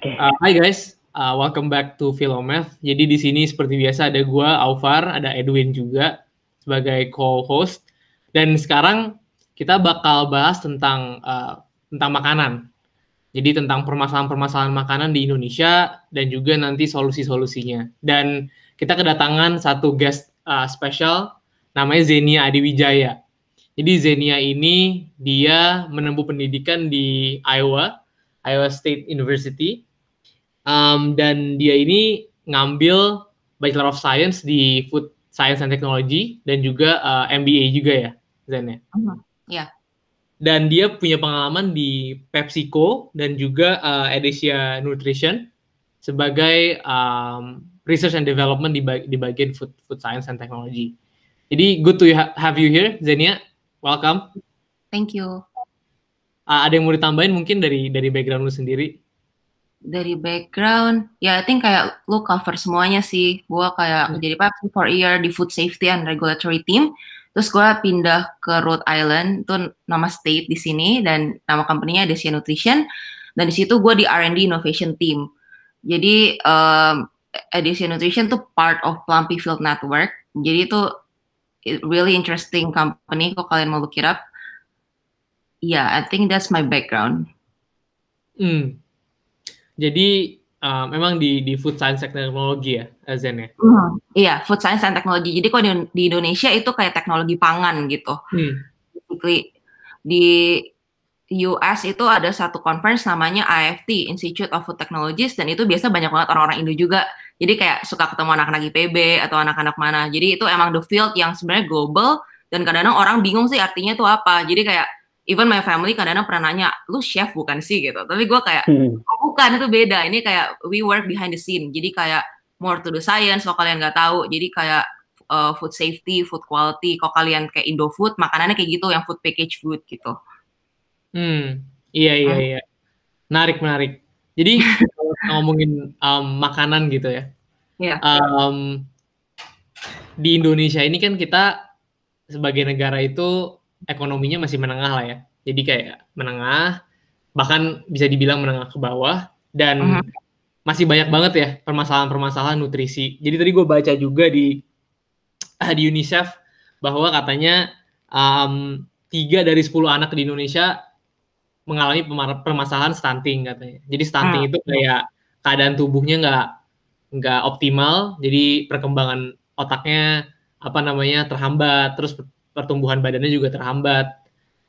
Okay. Uh, hi guys, uh, welcome back to Philomath. Jadi di sini seperti biasa ada gue, Alvar, ada Edwin juga sebagai co-host. Dan sekarang kita bakal bahas tentang uh, tentang makanan. Jadi tentang permasalahan-permasalahan makanan di Indonesia dan juga nanti solusi-solusinya. Dan kita kedatangan satu guest uh, special namanya Zenia Adiwijaya. Jadi Zenia ini dia menempuh pendidikan di Iowa, Iowa State University um, dan dia ini ngambil Bachelor of Science di Food Science and Technology dan juga uh, MBA juga ya, Zen ya. Uh, ya. Dan dia punya pengalaman di PepsiCo dan juga uh, Edesia Nutrition sebagai um, research and development di, di bagian food food science and technology. Jadi good to have you here, Zenia. Welcome. Thank you. Uh, ada yang mau ditambahin mungkin dari dari background lu sendiri? Dari background ya I think kayak lu cover semuanya sih. Gue kayak hmm. jadi Pepsi for year di food safety and regulatory team. Terus gue pindah ke Rhode Island itu nama state di sini dan nama company-nya Desia Nutrition. Dan di situ gue di R&D innovation team. Jadi um, Desia Nutrition tuh part of Plumpy Field Network. Jadi itu really interesting company kok kalian mau look it up yeah I think that's my background. Hmm jadi uh, memang di di food science and teknologi ya, Zen ya? Hmm, iya, food science and teknologi. Jadi kok di, di Indonesia itu kayak teknologi pangan gitu. Hmm. Di US itu ada satu conference namanya IFT, Institute of Food Technologies, dan itu biasa banyak banget orang-orang Indo juga. Jadi kayak suka ketemu anak-anak IPB atau anak-anak mana. Jadi itu emang the field yang sebenarnya global, dan kadang-kadang orang bingung sih artinya itu apa. Jadi kayak even my family kadang-kadang pernah nanya, lu chef bukan sih gitu. Tapi gue kayak, hmm. oh bukan, itu beda. Ini kayak we work behind the scene. Jadi kayak more to the science, kalau kalian nggak tahu. Jadi kayak uh, food safety, food quality. Kalau kalian kayak Indofood, makanannya kayak gitu, yang food package food gitu. Hmm, iya, iya, hmm. iya. Menarik, menarik. Jadi ngomongin um, makanan gitu ya. Yeah. Um, di Indonesia ini kan kita sebagai negara itu ekonominya masih menengah lah ya. Jadi kayak menengah, bahkan bisa dibilang menengah ke bawah dan uh -huh. masih banyak banget ya permasalahan-permasalahan nutrisi. Jadi tadi gue baca juga di di UNICEF bahwa katanya um, tiga dari 10 anak di Indonesia mengalami permasalahan stunting katanya. Jadi stunting uh. itu kayak keadaan tubuhnya nggak nggak optimal, jadi perkembangan otaknya apa namanya terhambat, terus pertumbuhan badannya juga terhambat.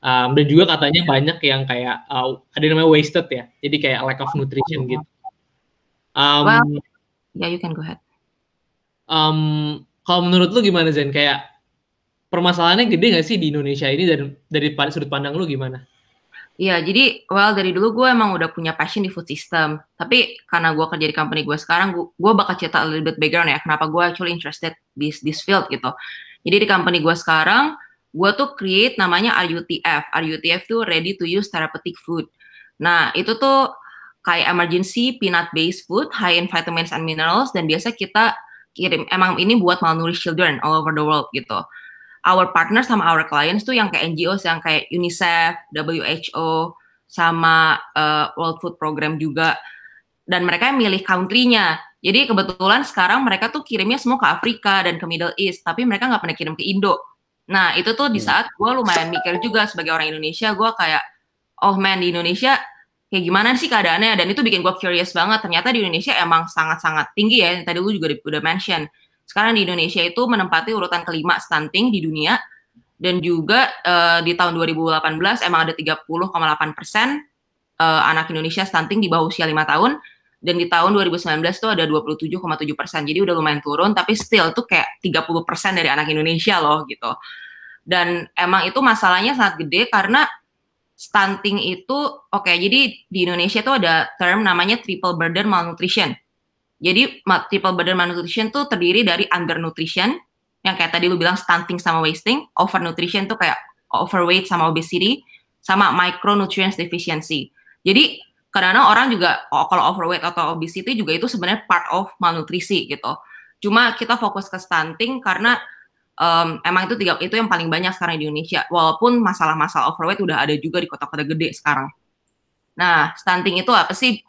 Um, dan juga katanya banyak yang kayak uh, ada namanya wasted ya, jadi kayak lack of nutrition gitu. Um, well, yeah, you can go ahead. Um, kalau menurut lu gimana Zen? Kayak permasalahannya gede gak sih di Indonesia ini dan dari sudut pandang lu gimana? Iya, jadi well dari dulu gue emang udah punya passion di food system. Tapi karena gue kerja di company gue sekarang, gue, gue bakal cerita a little bit background ya, kenapa gue actually interested di this field gitu. Jadi di company gue sekarang, gue tuh create namanya RUTF. RUTF tuh Ready to Use Therapeutic Food. Nah, itu tuh kayak emergency peanut based food, high in vitamins and minerals, dan biasa kita kirim, emang ini buat malnourished children all over the world gitu. Our partners sama our clients tuh yang kayak NGOs, yang kayak UNICEF, WHO, sama uh, World Food Program juga. Dan mereka yang milih country-nya. Jadi kebetulan sekarang mereka tuh kirimnya semua ke Afrika dan ke Middle East, tapi mereka nggak pernah kirim ke Indo. Nah itu tuh di hmm. saat gue lumayan mikir juga sebagai orang Indonesia, gue kayak, oh man di Indonesia kayak gimana sih keadaannya? Dan itu bikin gue curious banget. Ternyata di Indonesia emang sangat-sangat tinggi ya. Tadi lu juga udah mention. Sekarang di Indonesia itu menempati urutan kelima stunting di dunia. Dan juga uh, di tahun 2018 emang ada 30,8 persen uh, anak Indonesia stunting di bawah usia 5 tahun dan di tahun 2019 tuh ada 27,7 persen jadi udah lumayan turun tapi still tuh kayak 30 persen dari anak Indonesia loh gitu dan emang itu masalahnya sangat gede karena stunting itu oke okay, jadi di Indonesia tuh ada term namanya triple burden malnutrition jadi triple burden malnutrition tuh terdiri dari undernutrition yang kayak tadi lu bilang stunting sama wasting overnutrition tuh kayak overweight sama obesity sama micronutrients deficiency jadi kadang-kadang orang juga oh, kalau overweight atau obesity juga itu sebenarnya part of malnutrisi gitu. Cuma kita fokus ke stunting karena um, emang itu tiga itu yang paling banyak sekarang di Indonesia. Walaupun masalah-masalah overweight udah ada juga di kota-kota gede sekarang. Nah, stunting itu apa sih?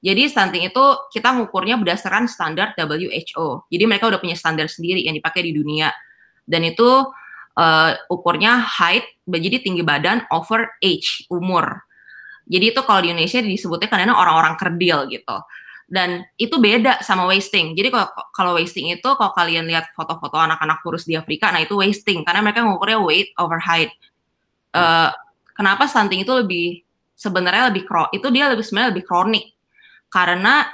Jadi stunting itu kita ngukurnya berdasarkan standar WHO. Jadi mereka udah punya standar sendiri yang dipakai di dunia. Dan itu uh, ukurnya height, jadi tinggi badan over age, umur. Jadi itu kalau di Indonesia disebutnya kadang orang-orang kerdil gitu. Dan itu beda sama wasting. Jadi kalau kalau wasting itu kalau kalian lihat foto-foto anak-anak kurus di Afrika, nah itu wasting karena mereka ngukurnya weight over height. Uh, kenapa stunting itu lebih sebenarnya lebih kro itu dia lebih sebenarnya lebih kronik karena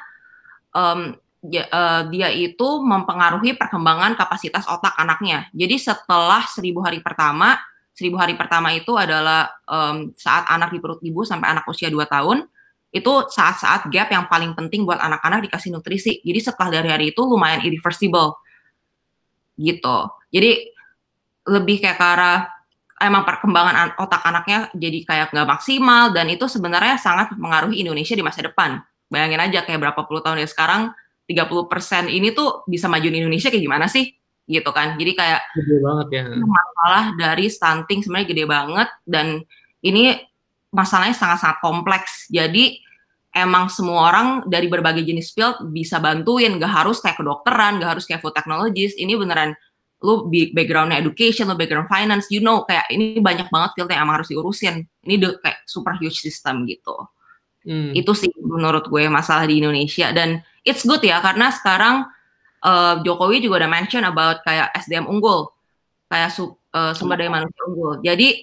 um, ya, uh, dia itu mempengaruhi perkembangan kapasitas otak anaknya. Jadi setelah seribu hari pertama, seribu hari pertama itu adalah um, saat anak di perut ibu sampai anak usia 2 tahun, itu saat-saat gap yang paling penting buat anak-anak dikasih nutrisi. Jadi setelah dari hari itu lumayan irreversible. Gitu. Jadi lebih kayak ke arah emang perkembangan otak anaknya jadi kayak nggak maksimal dan itu sebenarnya sangat mempengaruhi Indonesia di masa depan Bayangin aja kayak berapa puluh tahun ya sekarang 30% ini tuh bisa maju di Indonesia kayak gimana sih? Gitu kan. Jadi kayak gede banget ya. Masalah dari stunting sebenarnya gede banget dan ini masalahnya sangat-sangat kompleks. Jadi emang semua orang dari berbagai jenis field bisa bantuin, gak harus kayak kedokteran, gak harus kayak food technologies. Ini beneran lu backgroundnya education, lu background finance, you know kayak ini banyak banget field yang emang harus diurusin. Ini the, kayak super huge system gitu. Hmm. Itu sih menurut gue masalah di Indonesia dan it's good ya karena sekarang uh, Jokowi juga udah mention about kayak SDM unggul, kayak su uh, sumber daya manusia unggul. Jadi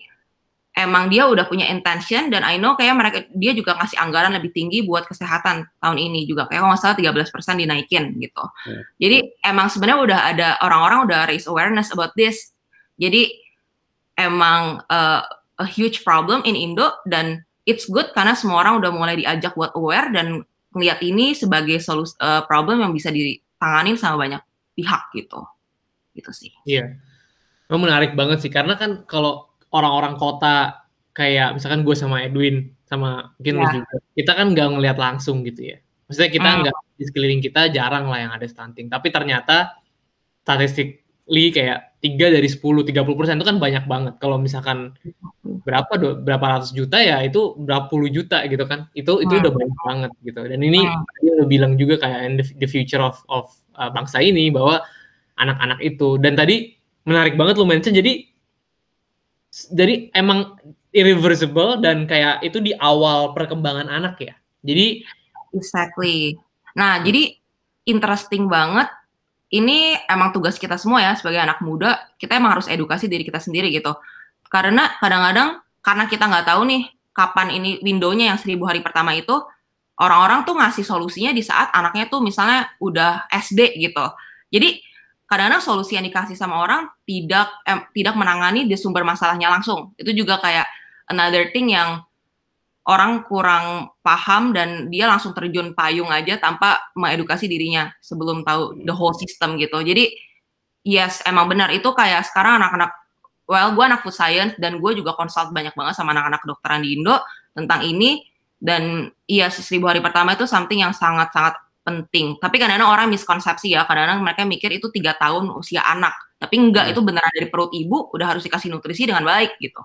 emang dia udah punya intention dan I know kayak mereka dia juga ngasih anggaran lebih tinggi buat kesehatan tahun ini juga kayak kalau nggak salah 13% dinaikin gitu. Hmm. Jadi emang sebenarnya udah ada orang-orang udah raise awareness about this. Jadi emang uh, a huge problem in Indo dan it's good karena semua orang udah mulai diajak buat aware dan melihat ini sebagai solusi uh, problem yang bisa ditanganin sama banyak pihak gitu. Gitu sih. Iya. Yeah. menarik banget sih karena kan kalau orang-orang kota kayak misalkan gue sama Edwin sama mungkin yeah. juga kita kan nggak ngelihat langsung gitu ya. Maksudnya kita hmm. nggak mm. di sekeliling kita jarang lah yang ada stunting. Tapi ternyata statistik li kayak tiga dari sepuluh tiga puluh persen itu kan banyak banget. Kalau misalkan berapa do, berapa ratus juta ya itu berapa puluh juta gitu kan. Itu itu hmm. udah banyak banget gitu. Dan ini hmm. dia udah bilang juga kayak the, the future of of uh, bangsa ini bahwa anak-anak itu dan tadi menarik banget lu mention jadi jadi emang irreversible dan kayak itu di awal perkembangan anak ya. Jadi exactly. Nah, jadi interesting banget ini emang tugas kita semua ya sebagai anak muda kita emang harus edukasi diri kita sendiri gitu karena kadang-kadang karena kita nggak tahu nih kapan ini windownya yang seribu hari pertama itu orang-orang tuh ngasih solusinya di saat anaknya tuh misalnya udah SD gitu jadi kadang-kadang solusi yang dikasih sama orang tidak eh, tidak menangani di sumber masalahnya langsung. Itu juga kayak another thing yang orang kurang paham dan dia langsung terjun payung aja tanpa mengedukasi dirinya sebelum tahu the whole system gitu. Jadi yes emang benar. Itu kayak sekarang anak-anak well gue anak food science dan gue juga konsult banyak banget sama anak-anak kedokteran di Indo tentang ini. Dan iya seribu hari pertama itu something yang sangat-sangat penting. Tapi kadang-kadang orang miskonsepsi ya, kadang-kadang mereka mikir itu tiga tahun usia anak. Tapi enggak, hmm. itu beneran dari perut ibu udah harus dikasih nutrisi dengan baik gitu.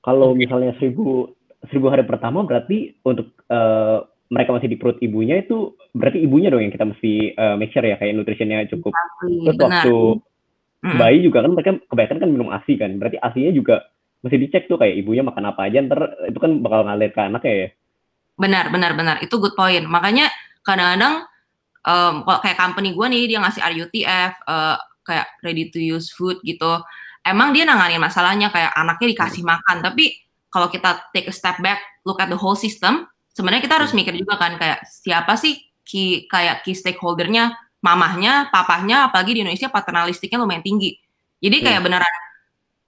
Kalau misalnya seribu seribu hari pertama berarti untuk uh, mereka masih di perut ibunya itu berarti ibunya dong yang kita mesti uh, make sure ya kayak nutrisinya cukup. Terus waktu hmm. bayi juga kan mereka kebanyakan kan minum ASI kan. Berarti ASInya juga mesti dicek tuh kayak ibunya makan apa aja ntar itu kan bakal ngalir ke anaknya ya. Benar, benar, benar. Itu good point. Makanya kadang-kadang um, kalau kayak company gue nih dia ngasih RUTF uh, eh, kayak ready to use food gitu. Emang dia nanganin masalahnya kayak anaknya dikasih makan, tapi kalau kita take a step back, look at the whole system, sebenarnya kita harus mikir juga kan kayak siapa sih key, kayak key stakeholdernya, mamahnya, papahnya, apalagi di Indonesia paternalistiknya lumayan tinggi. Jadi kayak yeah. beneran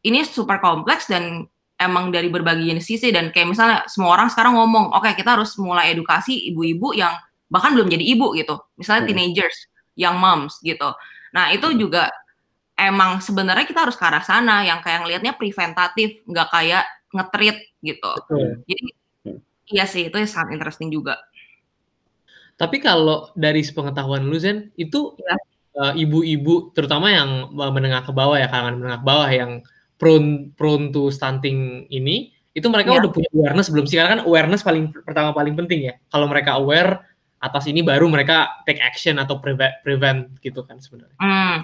ini super kompleks dan emang dari berbagai jenis sisi dan kayak misalnya semua orang sekarang ngomong, oke okay, kita harus mulai edukasi ibu-ibu yang bahkan belum jadi ibu gitu, misalnya hmm. teenagers, young moms gitu. Nah itu juga emang sebenarnya kita harus ke arah sana yang kayak ngelihatnya preventatif, nggak kayak ngetrit gitu. Betul. Jadi hmm. iya sih itu sangat interesting juga. Tapi kalau dari sepengetahuan lu Zen itu ya. uh, ibu-ibu terutama yang menengah ke bawah ya kalangan menengah ke bawah yang prone prone to stunting ini itu mereka yeah. udah punya awareness belum sih? Karena kan awareness paling pertama paling penting ya. Kalau mereka aware atas ini baru mereka take action atau prevent, prevent gitu kan sebenarnya. Hmm.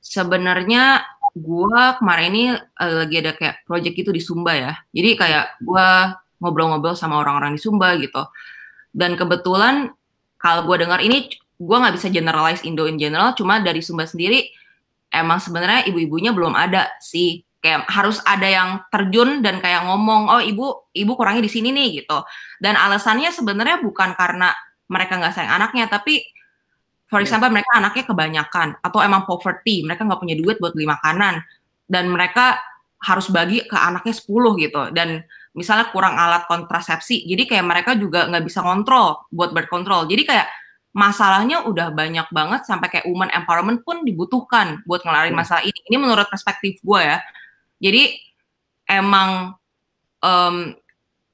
Sebenarnya gua kemarin ini uh, lagi ada kayak project itu di Sumba ya. Jadi kayak gua ngobrol-ngobrol sama orang-orang di Sumba gitu. Dan kebetulan kalau gua dengar ini gua nggak bisa generalize Indo in general, cuma dari Sumba sendiri emang sebenarnya ibu-ibunya belum ada sih kayak harus ada yang terjun dan kayak ngomong oh ibu ibu kurangnya di sini nih gitu dan alasannya sebenarnya bukan karena mereka nggak sayang anaknya tapi for iya. example mereka anaknya kebanyakan atau emang poverty mereka nggak punya duit buat beli makanan dan mereka harus bagi ke anaknya 10 gitu dan misalnya kurang alat kontrasepsi jadi kayak mereka juga nggak bisa kontrol buat berkontrol jadi kayak masalahnya udah banyak banget sampai kayak woman empowerment pun dibutuhkan buat ngelarin iya. masalah ini ini menurut perspektif gue ya jadi emang um,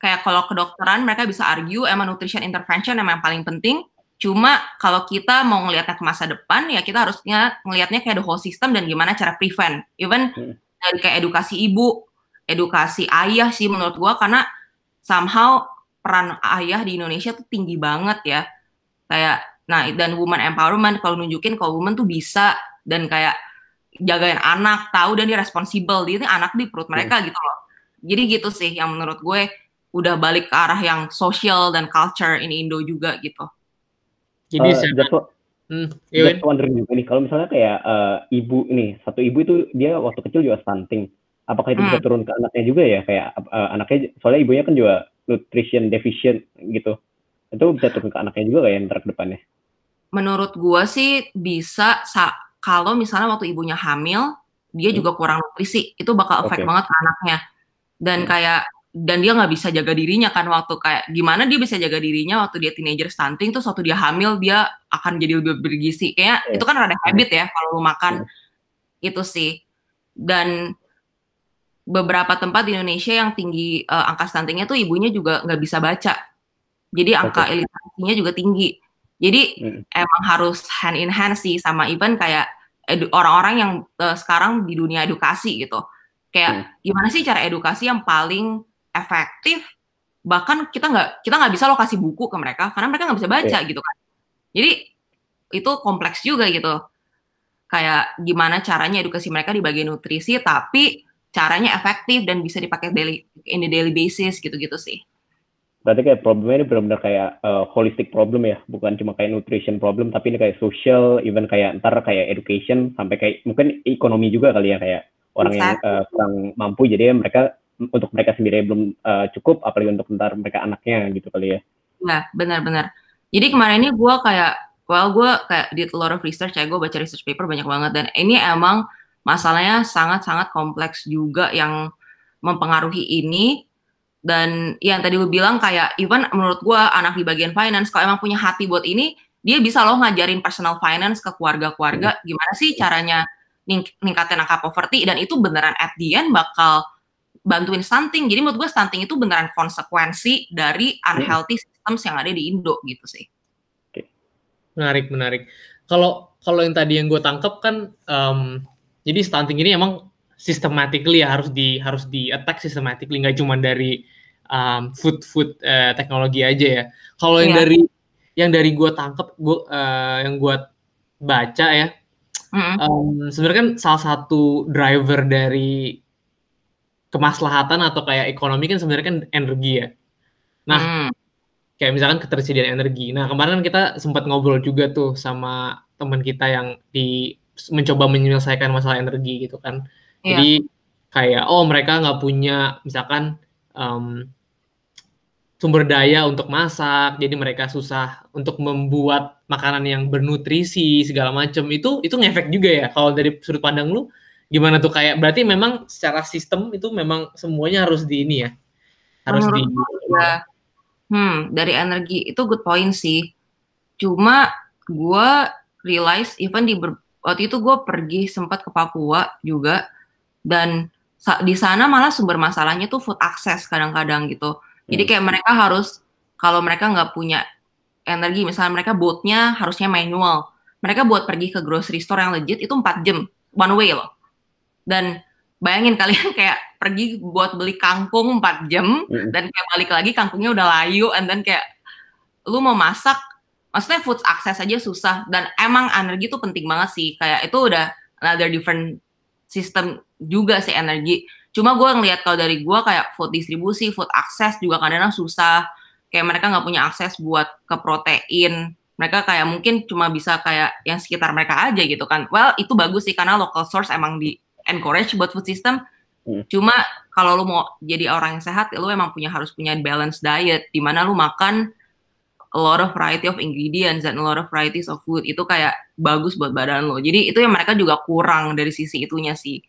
kayak kalau kedokteran mereka bisa argue emang nutrition intervention emang yang paling penting. Cuma kalau kita mau ngelihatnya ke masa depan ya kita harusnya ngelihatnya kayak the whole system dan gimana cara prevent. Even hmm. dari kayak edukasi ibu, edukasi ayah sih menurut gua karena somehow peran ayah di Indonesia tuh tinggi banget ya. Kayak nah dan woman empowerment kalau nunjukin kalau woman tuh bisa dan kayak jagain anak, tahu dan dia responsibel. Dia ini anak di perut mereka hmm. gitu loh. Jadi gitu sih yang menurut gue udah balik ke arah yang social dan culture ini Indo juga gitu. Jadi uh, just, hmm, just wondering juga nih, kalau misalnya kayak uh, ibu ini, satu ibu itu dia waktu kecil juga stunting. Apakah itu hmm. bisa turun ke anaknya juga ya? Kayak uh, anaknya, soalnya ibunya kan juga nutrition deficient gitu. Itu bisa turun ke anaknya juga kayak ntar ke depannya? Menurut gue sih bisa kalau misalnya waktu ibunya hamil dia hmm. juga kurang nutrisi itu bakal efek okay. banget ke anaknya dan hmm. kayak dan dia nggak bisa jaga dirinya kan waktu kayak gimana dia bisa jaga dirinya waktu dia teenager stunting tuh waktu dia hamil dia akan jadi lebih bergizi kayak yeah. itu kan rada habit ya kalau lu makan yeah. itu sih dan beberapa tempat di Indonesia yang tinggi uh, angka stuntingnya tuh ibunya juga nggak bisa baca jadi angka okay. literasinya juga tinggi jadi hmm. emang harus hand in hand sih sama even kayak orang-orang yang uh, sekarang di dunia edukasi gitu. Kayak hmm. gimana sih cara edukasi yang paling efektif? Bahkan kita nggak kita nggak bisa lo kasih buku ke mereka karena mereka nggak bisa baca yeah. gitu kan. Jadi itu kompleks juga gitu. Kayak gimana caranya edukasi mereka di bagian nutrisi tapi caranya efektif dan bisa dipakai daily in the daily basis gitu-gitu sih berarti kayak problemnya ini benar-benar kayak uh, holistic problem ya bukan cuma kayak nutrition problem tapi ini kayak social even kayak ntar kayak education sampai kayak mungkin ekonomi juga kali ya kayak orang exactly. yang uh, kurang mampu jadi mereka untuk mereka sendiri belum uh, cukup apalagi untuk ntar mereka anaknya gitu kali ya. Nah benar-benar jadi kemarin ini gue kayak well gue kayak did a lot of research ya gue baca research paper banyak banget. Dan ini emang masalahnya sangat-sangat kompleks juga yang mempengaruhi ini. Dan yang tadi lu bilang kayak even menurut gue anak di bagian finance kalau emang punya hati buat ini dia bisa loh ngajarin personal finance ke keluarga-keluarga. Gimana sih caranya ning ningkatin angka poverty? Dan itu beneran at the end bakal bantuin stunting jadi menurut gue stunting itu beneran konsekuensi dari unhealthy systems yang ada di Indo gitu sih menarik menarik kalau kalau yang tadi yang gue tangkap kan um, jadi stunting ini emang systematically ya harus di harus di attack systematically nggak cuma dari um, food food uh, teknologi aja ya. Kalau yang yeah. dari yang dari gue tangkep, gue uh, yang gue baca ya, mm. um, sebenarnya kan salah satu driver dari kemaslahatan atau kayak ekonomi kan sebenarnya kan energi ya. Nah, mm. kayak misalkan ketersediaan energi. Nah kemarin kan kita sempat ngobrol juga tuh sama teman kita yang di mencoba menyelesaikan masalah energi gitu kan. Yeah. Jadi kayak oh mereka nggak punya misalkan um, sumber daya untuk masak, jadi mereka susah untuk membuat makanan yang bernutrisi segala macam. Itu itu ngefek juga ya. Kalau dari sudut pandang lu gimana tuh kayak berarti memang secara sistem itu memang semuanya harus di ini ya. Harus Menurut di ya. Hmm, dari energi itu good point sih. Cuma gue realize even di ber, waktu itu gue pergi sempat ke Papua juga dan di sana malah sumber masalahnya tuh food access kadang-kadang gitu jadi hmm. kayak mereka harus kalau mereka nggak punya energi, misalnya mereka boatnya harusnya manual, mereka buat pergi ke grocery store yang legit itu 4 jam one way loh. Dan bayangin kalian kayak pergi buat beli kangkung 4 jam mm. dan kayak balik lagi kangkungnya udah layu and then kayak lu mau masak maksudnya food access aja susah. Dan emang energi tuh penting banget sih. Kayak itu udah another different system juga sih energi. Cuma gue ngeliat kalau dari gue kayak food distribusi food access juga kadang-kadang susah. Kayak mereka nggak punya akses buat ke protein. Mereka kayak mungkin cuma bisa kayak yang sekitar mereka aja gitu kan. Well itu bagus sih karena local source emang di encourage buat food system. Hmm. cuma kalau lu mau jadi orang yang sehat lu emang punya harus punya balance diet di mana lu makan a lot of variety of ingredients dan a lot of varieties of food. Itu kayak bagus buat badan lo jadi itu yang mereka juga kurang dari sisi itunya sih.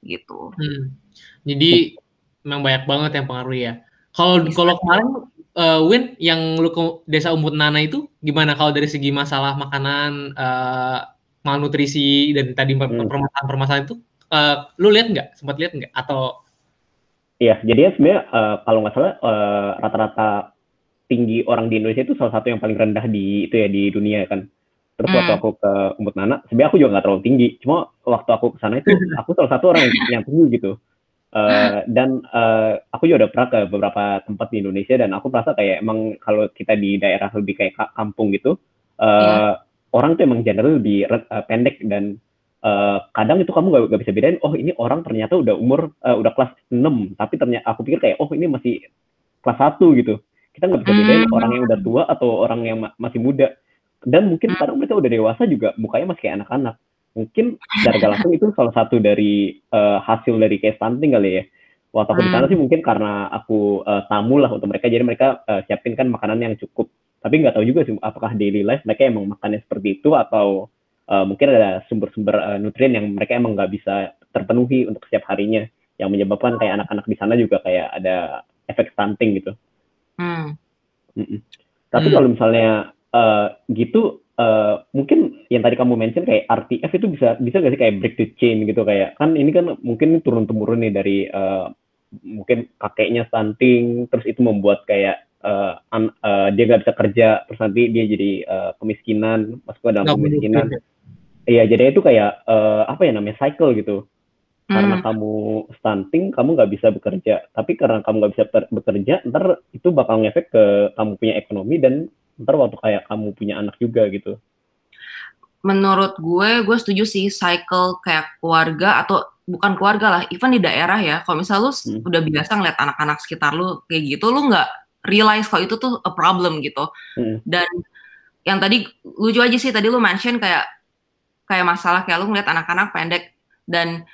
Gitu. Hmm. jadi memang banyak banget yang pengaruh ya. Kalau kalau kemarin uh, Win yang lu ke desa Umbut Nana itu gimana kalau dari segi masalah makanan uh, malnutrisi dan tadi hmm. permasalahan-permasalahan itu uh, lu lihat nggak sempat lihat nggak atau Iya, jadi ya sebenarnya uh, kalau nggak salah uh, rata-rata tinggi orang di Indonesia itu salah satu yang paling rendah di itu ya di dunia kan. Terus hmm. waktu aku ke Umbut Nana, sebenarnya aku juga nggak terlalu tinggi. Cuma waktu aku ke sana itu aku salah satu orang yang, yang tinggi gitu. Uh, dan uh, aku juga udah pernah ke beberapa tempat di Indonesia dan aku merasa kayak emang kalau kita di daerah lebih kayak kampung gitu, uh, yeah. orang tuh emang general lebih uh, pendek dan uh, kadang itu kamu gak, gak bisa bedain, oh ini orang ternyata udah umur uh, udah kelas 6, tapi ternyata aku pikir kayak oh ini masih kelas 1 gitu. Kita nggak bisa bedain mm. orang yang udah tua atau orang yang ma masih muda. Dan mungkin sekarang mereka udah dewasa juga mukanya masih kayak anak-anak mungkin darah langsung itu salah satu dari uh, hasil dari case stunting kali ya. Waktu aku hmm. di sana sih mungkin karena aku uh, tamu lah untuk mereka, jadi mereka uh, siapin kan makanan yang cukup. Tapi nggak tahu juga sih apakah daily life mereka emang makannya seperti itu atau uh, mungkin ada sumber-sumber uh, nutrien yang mereka emang nggak bisa terpenuhi untuk setiap harinya, yang menyebabkan kayak anak-anak di sana juga kayak ada efek stunting gitu. Hmm. Mm -mm. Tapi hmm. kalau misalnya uh, gitu uh, mungkin yang tadi kamu mention kayak RTF itu bisa bisa gak sih kayak break the chain gitu kayak kan ini kan mungkin turun temurun nih dari uh, mungkin kakeknya stunting terus itu membuat kayak uh, uh, dia nggak bisa kerja terus nanti dia jadi uh, kemiskinan masuk ke dalam kemiskinan iya jadi itu kayak uh, apa ya namanya cycle gitu karena hmm. kamu stunting kamu nggak bisa bekerja tapi karena kamu nggak bisa bekerja ntar itu bakal ngefek ke kamu punya ekonomi dan ntar waktu kayak kamu punya anak juga gitu menurut gue gue setuju sih cycle kayak keluarga atau bukan keluarga lah even di daerah ya kalau misal lu hmm. udah biasa ngeliat anak-anak sekitar lu kayak gitu lu nggak realize kalau itu tuh a problem gitu hmm. dan yang tadi lucu aja sih tadi lu mention kayak kayak masalah kayak lu ngeliat anak-anak pendek. Dan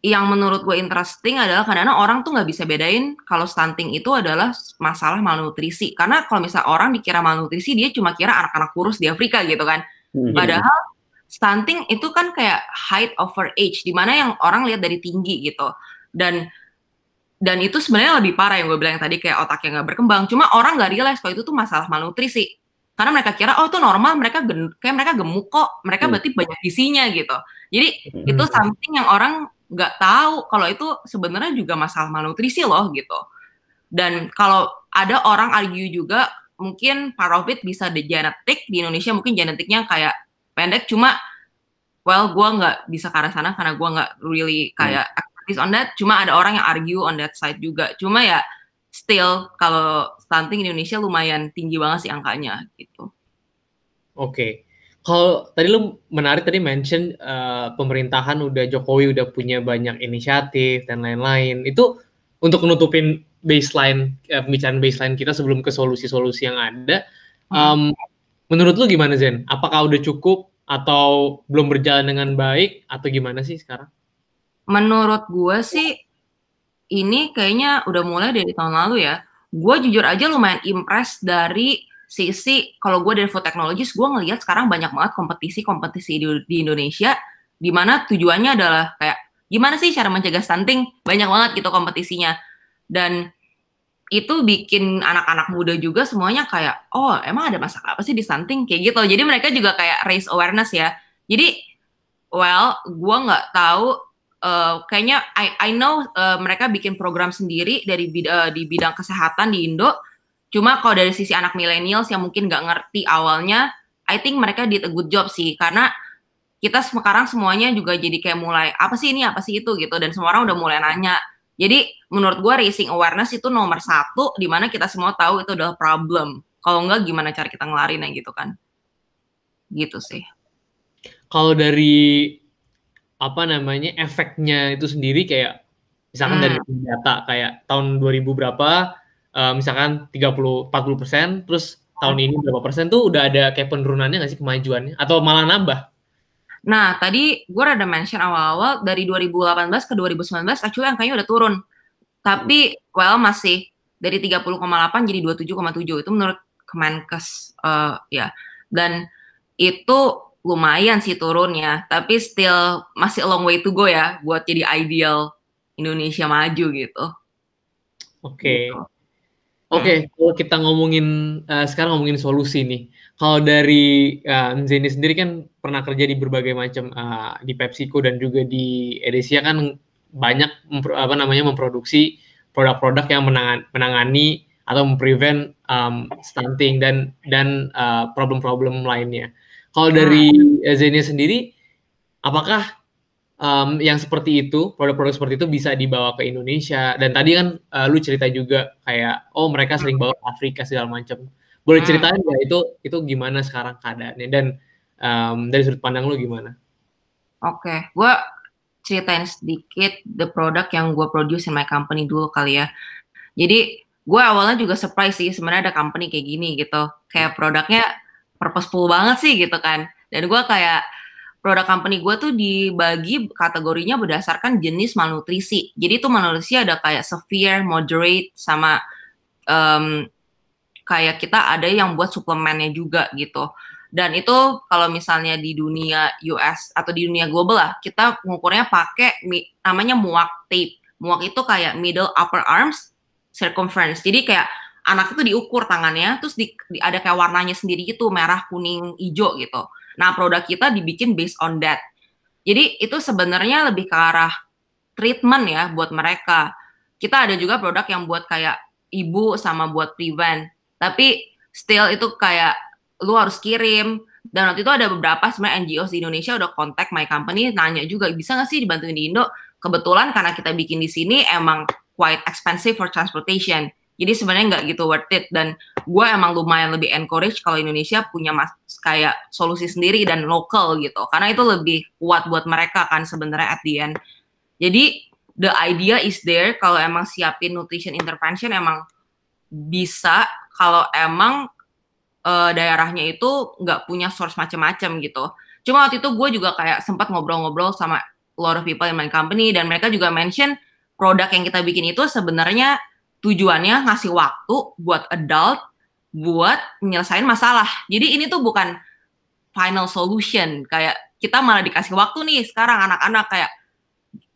yang menurut gue interesting adalah kadang-kadang orang tuh nggak bisa bedain kalau stunting itu adalah masalah malnutrisi. Karena kalau misal orang dikira malnutrisi dia cuma kira anak-anak kurus di Afrika gitu kan. Hmm. padahal stunting itu kan kayak height over age di mana yang orang lihat dari tinggi gitu. Dan dan itu sebenarnya lebih parah yang gue bilang tadi kayak otak yang nggak berkembang. Cuma orang nggak realize kalau itu tuh masalah malnutrisi karena mereka kira oh itu normal mereka gen kayak mereka gemuk kok mereka hmm. berarti banyak isinya gitu jadi hmm. itu something yang orang nggak tahu kalau itu sebenarnya juga masalah malnutrisi loh gitu. Dan kalau ada orang argue juga mungkin part of it bisa di genetik di Indonesia mungkin genetiknya kayak pendek cuma well gue nggak bisa ke arah sana karena gue nggak really kayak hmm. on that cuma ada orang yang argue on that side juga cuma ya still kalau stunting di Indonesia lumayan tinggi banget sih angkanya gitu oke okay kalau tadi lu menarik tadi mention uh, pemerintahan udah Jokowi udah punya banyak inisiatif dan lain-lain. Itu untuk nutupin baseline uh, pembicaraan baseline kita sebelum ke solusi-solusi yang ada. Um, menurut lu gimana Zen? Apakah udah cukup atau belum berjalan dengan baik atau gimana sih sekarang? Menurut gue sih ini kayaknya udah mulai dari tahun lalu ya. Gue jujur aja lumayan impress dari sisi kalau gue dari food gue ngelihat sekarang banyak banget kompetisi-kompetisi di, di Indonesia di mana tujuannya adalah kayak gimana sih cara mencegah stunting? Banyak banget gitu kompetisinya. Dan itu bikin anak-anak muda juga semuanya kayak oh emang ada masalah apa sih di stunting? Kayak gitu. Jadi mereka juga kayak raise awareness ya. Jadi well gue nggak tahu uh, kayaknya I I know uh, mereka bikin program sendiri dari bid uh, di bidang kesehatan di Indo. Cuma kalau dari sisi anak millennials yang mungkin nggak ngerti awalnya, I think mereka did a good job sih. Karena kita sekarang semuanya juga jadi kayak mulai apa sih ini? Apa sih itu? gitu. Dan semua orang udah mulai nanya. Jadi menurut gue raising awareness itu nomor satu di mana kita semua tahu itu adalah problem. Kalau enggak gimana cara kita ngelarinnya gitu kan? Gitu sih. Kalau dari apa namanya efeknya itu sendiri kayak misalkan hmm. dari data kayak tahun 2000 berapa uh, misalkan 30 40 persen terus tahun ini berapa persen tuh udah ada kayak penurunannya nggak sih kemajuannya atau malah nambah Nah, tadi gue ada mention awal-awal dari 2018 ke 2019 actually angkanya udah turun. Tapi well masih dari 30,8 jadi 27,7 itu menurut Kemenkes uh, ya. Dan itu lumayan sih turunnya, tapi still masih a long way to go ya buat jadi ideal Indonesia maju gitu. Oke. Okay. Gitu. Oke, okay, kalau kita ngomongin uh, sekarang ngomongin solusi nih. Kalau dari uh, Zeni sendiri kan pernah kerja di berbagai macam uh, di PepsiCo dan juga di Edesia kan banyak apa namanya memproduksi produk-produk yang menangani, menangani atau memprevent um, stunting dan dan problem-problem uh, lainnya. Kalau dari hmm. Zeni sendiri, apakah um, yang seperti itu, produk-produk seperti itu bisa dibawa ke Indonesia. Dan tadi kan uh, lu cerita juga kayak, oh mereka sering bawa Afrika segala macam. Boleh hmm. ceritain nggak itu itu gimana sekarang keadaannya dan um, dari sudut pandang lu gimana? Oke, okay. gue ceritain sedikit the product yang gue produce in my company dulu kali ya. Jadi gue awalnya juga surprise sih sebenarnya ada company kayak gini gitu. Kayak produknya purposeful banget sih gitu kan. Dan gue kayak produk company gue tuh dibagi kategorinya berdasarkan jenis malnutrisi. Jadi tuh malnutrisi ada kayak severe, moderate, sama um, kayak kita ada yang buat suplemennya juga gitu. Dan itu kalau misalnya di dunia US atau di dunia global lah, kita mengukurnya pakai namanya muak tape. Muak itu kayak middle upper arms circumference. Jadi kayak anak itu diukur tangannya, terus di, di, ada kayak warnanya sendiri gitu, merah, kuning, hijau gitu. Nah, produk kita dibikin based on that. Jadi itu sebenarnya lebih ke arah treatment ya buat mereka. Kita ada juga produk yang buat kayak ibu sama buat prevent. Tapi still itu kayak lu harus kirim. Dan waktu itu ada beberapa sebenarnya NGO di Indonesia udah kontak my company nanya juga bisa nggak sih dibantuin di Indo. Kebetulan karena kita bikin di sini emang quite expensive for transportation. Jadi sebenarnya nggak gitu worth it dan gue emang lumayan lebih encourage kalau Indonesia punya mas kayak solusi sendiri dan lokal gitu karena itu lebih kuat buat mereka kan sebenarnya at the end. Jadi the idea is there kalau emang siapin nutrition intervention emang bisa kalau emang uh, daerahnya itu nggak punya source macam-macam gitu. Cuma waktu itu gue juga kayak sempat ngobrol-ngobrol sama a lot of people in my company dan mereka juga mention produk yang kita bikin itu sebenarnya tujuannya ngasih waktu buat adult buat nyelesain masalah. Jadi ini tuh bukan final solution kayak kita malah dikasih waktu nih sekarang anak-anak kayak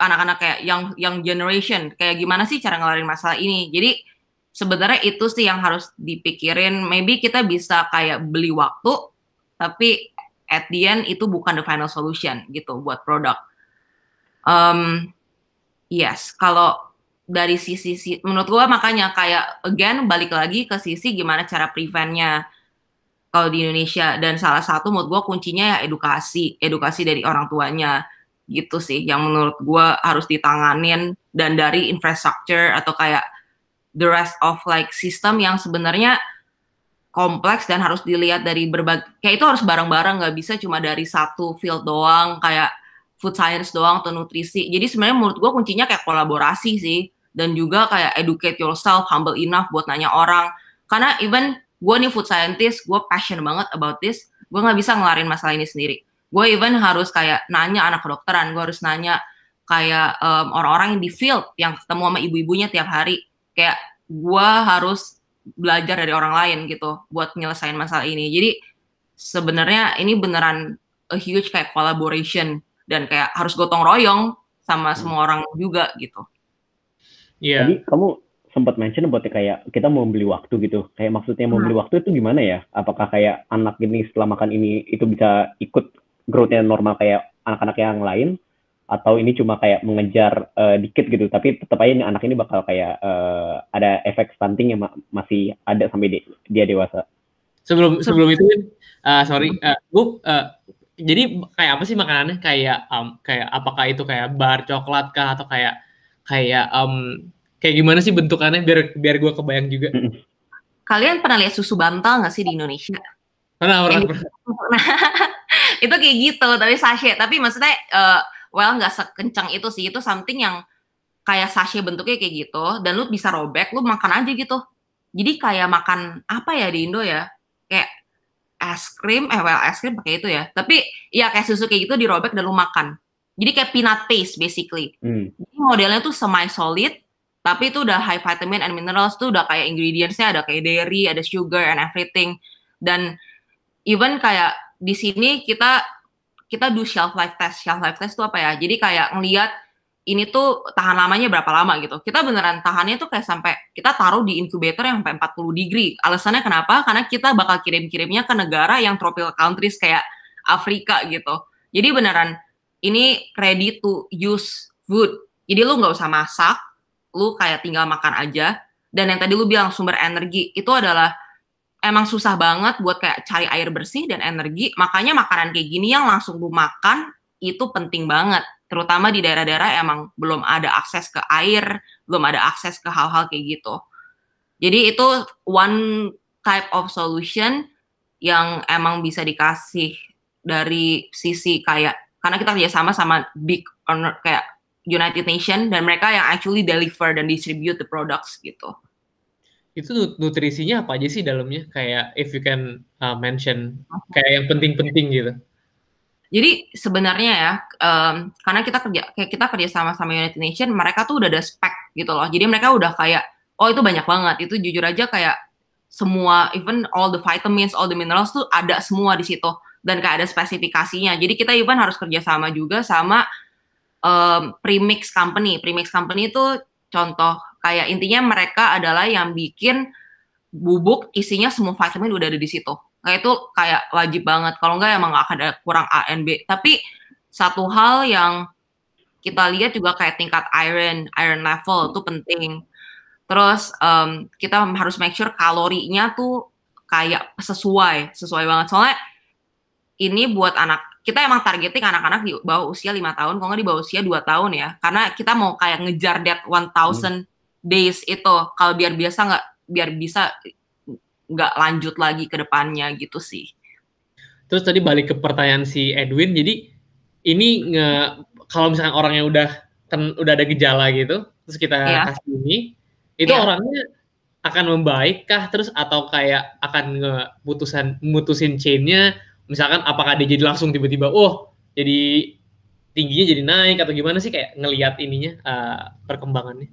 anak-anak kayak yang yang generation kayak gimana sih cara ngelarin masalah ini. Jadi sebenarnya itu sih yang harus dipikirin. Maybe kita bisa kayak beli waktu tapi at the end itu bukan the final solution gitu buat produk. Um, yes, kalau dari sisi menurut gue makanya kayak again balik lagi ke sisi gimana cara preventnya kalau di Indonesia. Dan salah satu menurut gue kuncinya ya edukasi edukasi dari orang tuanya. Gitu sih yang menurut gue harus ditanganin. Dan dari infrastructure atau kayak the rest of like sistem yang sebenarnya kompleks dan harus dilihat dari berbagai kayak itu harus bareng-bareng. Nggak bisa cuma dari satu field doang kayak food science doang atau nutrisi. Jadi sebenarnya menurut gue kuncinya kayak kolaborasi sih dan juga kayak educate yourself, humble enough buat nanya orang. Karena even gue nih food scientist, gue passion banget about this, gue nggak bisa ngelarin masalah ini sendiri. Gue even harus kayak nanya anak kedokteran, gue harus nanya kayak um, orang-orang yang di field, yang ketemu sama ibu-ibunya tiap hari. Kayak gue harus belajar dari orang lain gitu buat nyelesain masalah ini. Jadi sebenarnya ini beneran a huge kayak collaboration dan kayak harus gotong royong sama semua orang juga gitu. Yeah. Tadi kamu sempat mention buat kayak kita mau beli waktu gitu. Kayak maksudnya mau beli hmm. waktu itu gimana ya? Apakah kayak anak ini setelah makan ini itu bisa ikut growth-nya normal kayak anak-anak yang lain? Atau ini cuma kayak mengejar uh, dikit gitu, tapi tetap aja anak ini bakal kayak uh, ada efek stunting yang ma masih ada sampai di dia dewasa. Sebelum sebelum itu, uh, sorry, uh, Bu, uh, jadi kayak apa sih makanannya? Kayak um, kayak apakah itu kayak bar coklat kah atau kayak kayak um, kayak gimana sih bentukannya biar biar gue kebayang juga. Kalian pernah lihat susu bantal nggak sih di Indonesia? Pernah, pernah, pernah. Nah, itu kayak gitu, tapi sachet. Tapi maksudnya, uh, well nggak sekencang itu sih. Itu something yang kayak sachet bentuknya kayak gitu. Dan lu bisa robek, lu makan aja gitu. Jadi kayak makan apa ya di Indo ya? Kayak es krim, eh well es krim pakai itu ya. Tapi ya kayak susu kayak gitu dirobek dan lu makan. Jadi kayak peanut paste basically. Hmm. Jadi modelnya tuh semi solid, tapi itu udah high vitamin and minerals tuh udah kayak ingredientsnya ada kayak dairy, ada sugar and everything. Dan even kayak di sini kita kita do shelf life test. Shelf life test tuh apa ya? Jadi kayak ngelihat ini tuh tahan lamanya berapa lama gitu. Kita beneran tahannya tuh kayak sampai kita taruh di incubator yang sampai 40 degree. Alasannya kenapa? Karena kita bakal kirim-kirimnya ke negara yang tropical countries kayak Afrika gitu. Jadi beneran ini ready to use food. Jadi lu nggak usah masak, lu kayak tinggal makan aja. Dan yang tadi lu bilang sumber energi itu adalah emang susah banget buat kayak cari air bersih dan energi. Makanya makanan kayak gini yang langsung lu makan itu penting banget terutama di daerah-daerah emang belum ada akses ke air, belum ada akses ke hal-hal kayak gitu. Jadi itu one type of solution yang emang bisa dikasih dari sisi kayak karena kita kerjasama sama big owner kayak United Nation dan mereka yang actually deliver dan distribute the products gitu. Itu nutrisinya apa aja sih dalamnya? Kayak if you can uh, mention kayak yang penting-penting gitu. Jadi sebenarnya ya, um, karena kita kerja kayak kita kerja sama sama United Nation, mereka tuh udah ada spek gitu loh. Jadi mereka udah kayak, oh itu banyak banget. Itu jujur aja kayak semua, even all the vitamins, all the minerals tuh ada semua di situ dan kayak ada spesifikasinya. Jadi kita even harus kerja sama juga sama um, premix company. Premix company itu contoh kayak intinya mereka adalah yang bikin bubuk isinya semua vitamin udah ada di situ Nah itu kayak wajib banget. Kalau enggak emang akan ada kurang A and B. Tapi satu hal yang kita lihat juga kayak tingkat iron, iron level itu penting. Terus um, kita harus make sure kalorinya tuh kayak sesuai, sesuai banget. Soalnya ini buat anak kita emang targeting anak-anak di bawah usia lima tahun, kalau nggak di bawah usia 2 tahun ya. Karena kita mau kayak ngejar that 1000 hmm. days itu. Kalau biar biasa nggak biar bisa nggak lanjut lagi ke depannya gitu sih. Terus tadi balik ke pertanyaan si Edwin, jadi ini nge, kalau misalkan orang yang udah kan udah ada gejala gitu, terus kita yeah. kasih ini, itu yeah. orangnya akan membaik kah terus atau kayak akan ngeputusan mutusin chainnya, misalkan apakah dia jadi langsung tiba-tiba, oh jadi tingginya jadi naik atau gimana sih kayak ngelihat ininya uh, perkembangannya?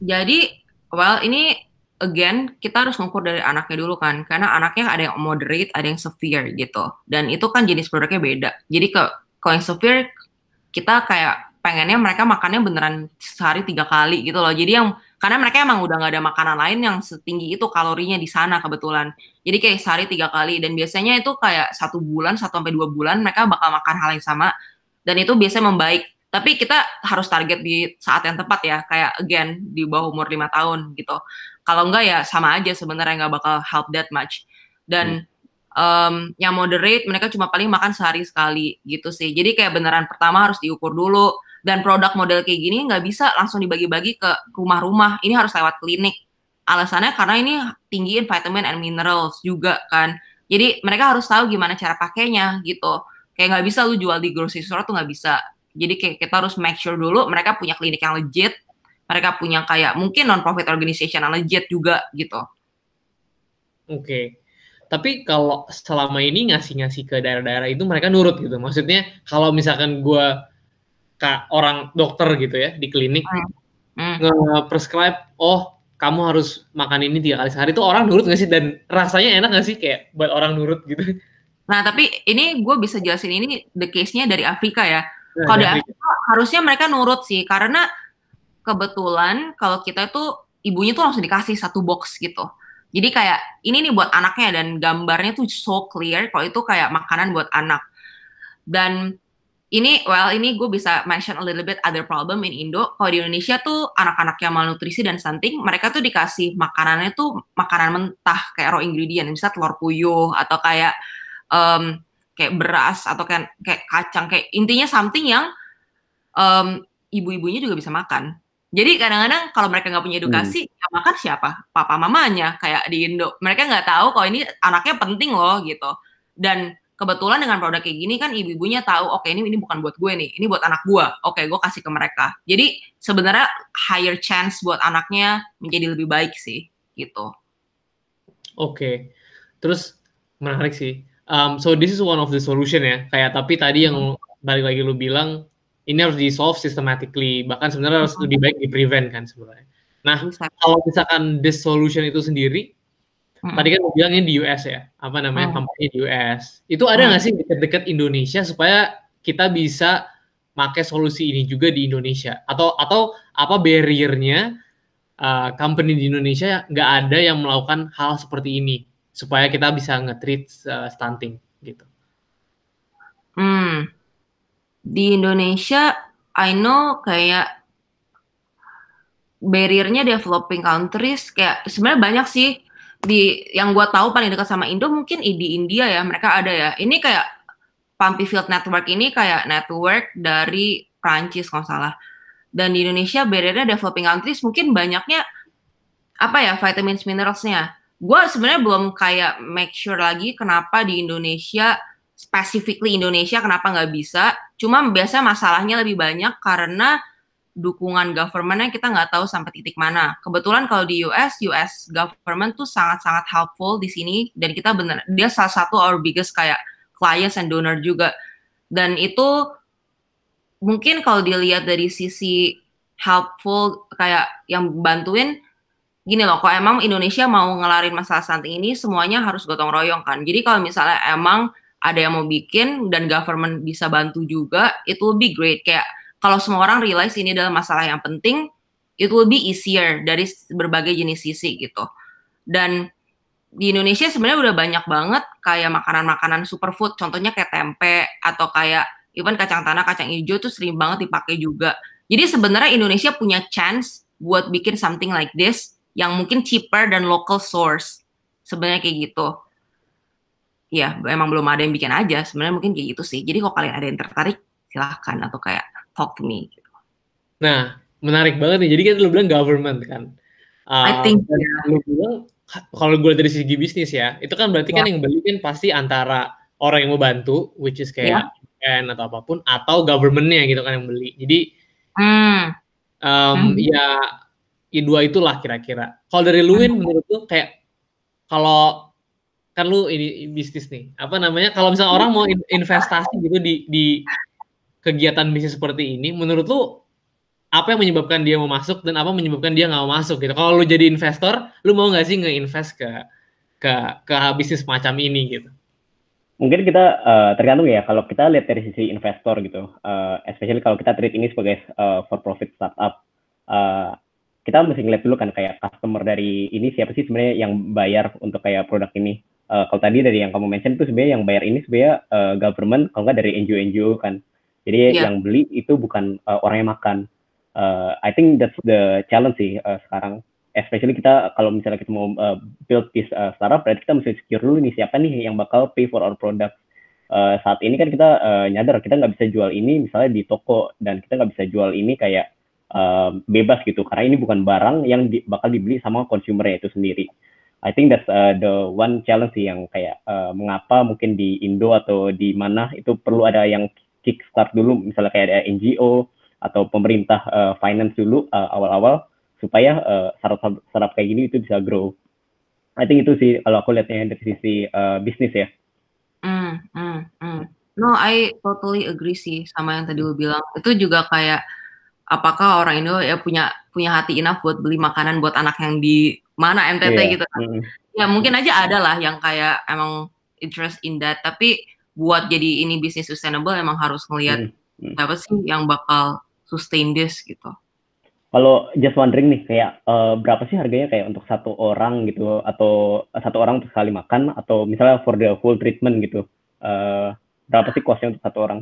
Jadi, well ini again kita harus ngukur dari anaknya dulu kan karena anaknya ada yang moderate ada yang severe gitu. Dan itu kan jenis produknya beda. Jadi ke kalau yang severe kita kayak pengennya mereka makannya beneran sehari tiga kali gitu loh. Jadi yang karena mereka emang udah nggak ada makanan lain yang setinggi itu kalorinya di sana kebetulan. Jadi kayak sehari tiga kali dan biasanya itu kayak satu bulan satu sampai dua bulan mereka bakal makan hal yang sama dan itu biasanya membaik. Tapi kita harus target di saat yang tepat ya kayak again di bawah umur lima tahun gitu. Kalau enggak ya sama aja sebenarnya nggak bakal help that much. Dan hmm. um, yang moderate mereka cuma paling makan sehari sekali gitu sih. Jadi kayak beneran pertama harus diukur dulu dan produk model kayak gini nggak bisa langsung dibagi-bagi ke rumah-rumah ini harus lewat klinik alasannya karena ini tinggiin vitamin and minerals juga kan jadi mereka harus tahu gimana cara pakainya gitu kayak nggak bisa lu jual di grocery store tuh nggak bisa jadi kayak kita harus make sure dulu mereka punya klinik yang legit mereka punya kayak mungkin non profit organization yang legit juga gitu. Oke. Okay. Tapi kalau selama ini ngasih-ngasih ke daerah-daerah itu mereka nurut gitu. Maksudnya kalau misalkan gue kak orang dokter gitu ya di klinik hmm. Hmm. nge-prescribe oh kamu harus makan ini tiga kali sehari itu orang nurut gak sih dan rasanya enak gak sih kayak buat orang nurut gitu. Nah tapi ini gue bisa jelasin ini the case-nya dari Afrika ya. Nah, kalau dari Afrika harusnya mereka nurut sih karena kebetulan kalau kita tuh ibunya tuh langsung dikasih satu box gitu. Jadi kayak ini nih buat anaknya dan gambarnya tuh so clear kalau itu kayak makanan buat anak. Dan ini well ini gue bisa mention a little bit other problem in Indo. Kalau di Indonesia tuh anak-anak yang malnutrisi dan stunting, mereka tuh dikasih makanannya tuh makanan mentah kayak raw ingredient, misalnya telur puyuh atau kayak um, kayak beras atau kayak kayak kacang kayak intinya something yang um, ibu-ibunya juga bisa makan. Jadi kadang-kadang kalau mereka nggak punya edukasi, hmm. yang makan siapa? Papa mamanya kayak di Indo. Mereka nggak tahu kalau ini anaknya penting loh gitu. Dan kebetulan dengan produk kayak gini kan ibu-ibunya tahu, oke okay, ini ini bukan buat gue nih, ini buat anak gue. Oke, okay, gue kasih ke mereka. Jadi sebenarnya higher chance buat anaknya menjadi lebih baik sih, gitu. Oke, okay. terus menarik sih. Um, so this is one of the solution ya. Kayak tapi tadi yang balik lagi lu bilang ini harus di solve systematically bahkan sebenarnya harus lebih baik di prevent kan sebenarnya nah kalau misalkan this solution itu sendiri hmm. tadi kan lu bilangnya di US ya apa namanya hmm. company di US itu ada nggak hmm. sih dekat-dekat Indonesia supaya kita bisa pakai solusi ini juga di Indonesia atau atau apa barriernya uh, company di Indonesia nggak ada yang melakukan hal seperti ini supaya kita bisa nge-treat uh, stunting gitu. Hmm, di Indonesia I know kayak barriernya developing countries kayak sebenarnya banyak sih di yang gue tahu paling dekat sama Indo mungkin di India ya mereka ada ya. Ini kayak Pumpy Field Network ini kayak network dari Prancis kalau salah. Dan di Indonesia barriernya developing countries mungkin banyaknya apa ya vitamins mineralsnya. Gue sebenarnya belum kayak make sure lagi kenapa di Indonesia specifically Indonesia kenapa nggak bisa. Cuma biasa masalahnya lebih banyak karena dukungan governmentnya kita nggak tahu sampai titik mana. Kebetulan kalau di US, US government tuh sangat-sangat helpful di sini dan kita benar dia salah satu our biggest kayak clients and donor juga. Dan itu mungkin kalau dilihat dari sisi helpful kayak yang bantuin gini loh, kalau emang Indonesia mau ngelarin masalah stunting ini semuanya harus gotong royong kan. Jadi kalau misalnya emang ada yang mau bikin dan government bisa bantu juga, it will be great. Kayak kalau semua orang realize ini adalah masalah yang penting, it will be easier dari berbagai jenis sisi gitu. Dan di Indonesia sebenarnya udah banyak banget kayak makanan-makanan superfood, contohnya kayak tempe atau kayak even kacang tanah, kacang hijau tuh sering banget dipakai juga. Jadi sebenarnya Indonesia punya chance buat bikin something like this yang mungkin cheaper dan local source. Sebenarnya kayak gitu ya emang belum ada yang bikin aja sebenarnya mungkin kayak gitu sih jadi kalau kalian ada yang tertarik silahkan atau kayak talk to me nah menarik banget nih jadi kan lu bilang government kan uh, I think yeah. lu bilang kalau gue dari segi bisnis ya itu kan berarti yeah. kan ya. yang beli kan pasti antara orang yang mau bantu which is kayak yeah. atau apa pun atau governmentnya gitu kan yang beli jadi mm. Um, mm. ya ya dua itulah kira-kira kalau dari Luin mm. menurut lu kayak kalau kan lu ini bisnis nih apa namanya kalau misalnya orang mau investasi gitu di di kegiatan bisnis seperti ini menurut lu apa yang menyebabkan dia mau masuk dan apa menyebabkan dia nggak mau masuk gitu? Kalau lu jadi investor lu mau nggak sih nge-invest ke ke ke bisnis macam ini gitu? Mungkin kita uh, tergantung ya kalau kita lihat dari sisi investor gitu uh, especially kalau kita treat ini sebagai uh, for profit startup uh, kita mesti ngeliat dulu kan kayak customer dari ini siapa sih sebenarnya yang bayar untuk kayak produk ini? Uh, kalau tadi dari yang kamu mention itu sebenarnya yang bayar ini sebenarnya uh, government kalau nggak dari NGO-NGO kan. Jadi yeah. yang beli itu bukan uh, orang yang makan. Uh, I think that's the challenge sih uh, sekarang. Especially kita kalau misalnya kita mau uh, build this uh, startup, berarti kita mesti secure dulu nih siapa nih yang bakal pay for our product. Uh, saat ini kan kita uh, nyadar kita nggak bisa jual ini misalnya di toko dan kita nggak bisa jual ini kayak uh, bebas gitu karena ini bukan barang yang di, bakal dibeli sama konsumernya itu sendiri. I think that's uh, the one challenge sih yang kayak uh, mengapa mungkin di Indo atau di mana itu perlu ada yang kickstart dulu misalnya kayak ada NGO atau pemerintah uh, finance dulu uh, awal-awal supaya uh, startup startup kayak gini itu bisa grow. I think itu sih kalau aku lihatnya dari sisi uh, bisnis ya. Mm, mm, mm. No, I totally agree sih sama yang tadi lu bilang. Itu juga kayak apakah orang Indo ya punya punya hati enough buat beli makanan buat anak yang di mana MTT yeah. gitu kan. Mm. Ya mungkin aja ada lah yang kayak emang interest in that, tapi buat jadi ini bisnis sustainable emang harus ngelihat mm. apa sih yang bakal sustain this gitu. Kalau just wondering nih kayak uh, berapa sih harganya kayak untuk satu orang gitu atau satu orang untuk sekali makan atau misalnya for the full treatment gitu. Uh, berapa sih costnya untuk satu orang?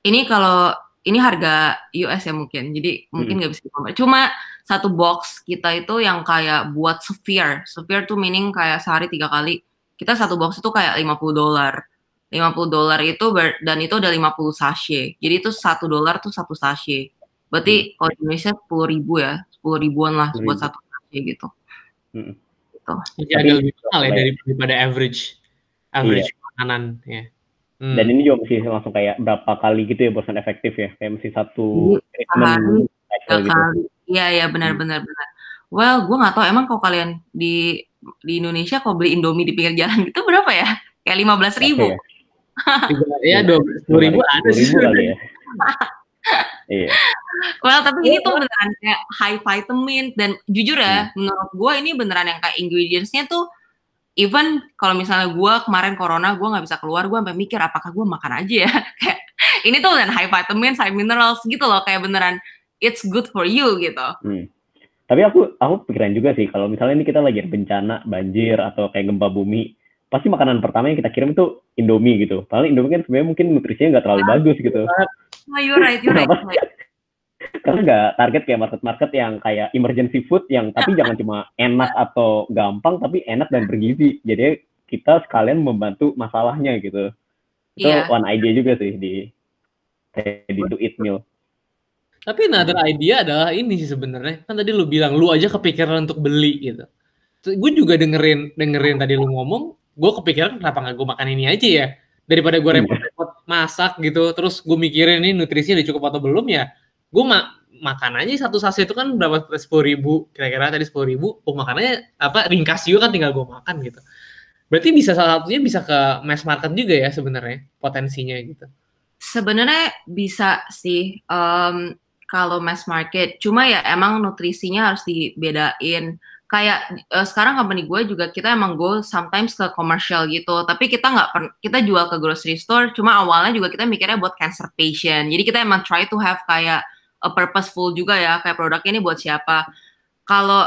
Ini kalau ini harga US ya mungkin, jadi mungkin hmm. nggak hmm. bisa dikompar. Cuma satu box kita itu yang kayak buat severe, severe tuh meaning kayak sehari tiga kali. Kita satu box itu kayak 50 dolar. 50 dolar itu ber, dan itu ada 50 sachet. Jadi itu satu dolar tuh satu sachet. Berarti hmm. kalau di Indonesia 10 ribu ya, 10 ribuan lah 10 buat satu sachet gitu. Hmm. gitu. Jadi agak lebih mahal ya daripada average average iya. makanan ya. Hmm. Dan ini juga mesti langsung kayak berapa kali gitu ya bosan efektif ya, kayak mesti satu treatment gitu. Iya iya benar hmm. benar benar. Well, gue nggak tahu emang kalau kalian di di Indonesia kalau beli Indomie di pinggir jalan gitu berapa ya? Kayak lima belas ribu. Ya? Iya, dua puluh ribu ada sih. ya. Iya. Well, tapi ini tuh beneran kayak high vitamin dan jujur ya, hmm. menurut gue ini beneran yang kayak ingredientsnya tuh even kalau misalnya gue kemarin corona gue nggak bisa keluar gue sampai mikir apakah gue makan aja ya kayak ini tuh dan high vitamin, high minerals gitu loh kayak beneran it's good for you gitu. Hmm. Tapi aku aku pikiran juga sih kalau misalnya ini kita lagi bencana banjir atau kayak gempa bumi pasti makanan pertama yang kita kirim itu Indomie gitu. Padahal Indomie kan sebenarnya mungkin nutrisinya nggak terlalu bagus gitu. Oh, you're right, you're right. Karena nggak target kayak market-market yang kayak emergency food yang tapi jangan cuma enak atau gampang tapi enak dan bergizi. Jadi kita sekalian membantu masalahnya gitu. Itu yeah. one idea juga sih di di to eat meal. Tapi another idea adalah ini sih sebenarnya. Kan tadi lu bilang lu aja kepikiran untuk beli gitu. Gue juga dengerin dengerin tadi lu ngomong, gue kepikiran kenapa nggak gue makan ini aja ya. Daripada gue iya. repot-repot masak gitu terus gue mikirin ini nutrisinya udah cukup atau belum ya gue ma makan aja satu saset itu kan berapa sepuluh ribu kira-kira tadi sepuluh ribu oh makanannya apa ringkas juga kan tinggal gue makan gitu. Berarti bisa salah satunya bisa ke mass market juga ya sebenarnya potensinya gitu. Sebenarnya bisa sih um, kalau mass market cuma ya emang nutrisinya harus dibedain kayak uh, sekarang company gue juga kita emang go sometimes ke commercial gitu. Tapi kita nggak kita jual ke grocery store cuma awalnya juga kita mikirnya buat cancer patient. Jadi kita emang try to have kayak a purposeful juga ya kayak produknya ini buat siapa. Kalau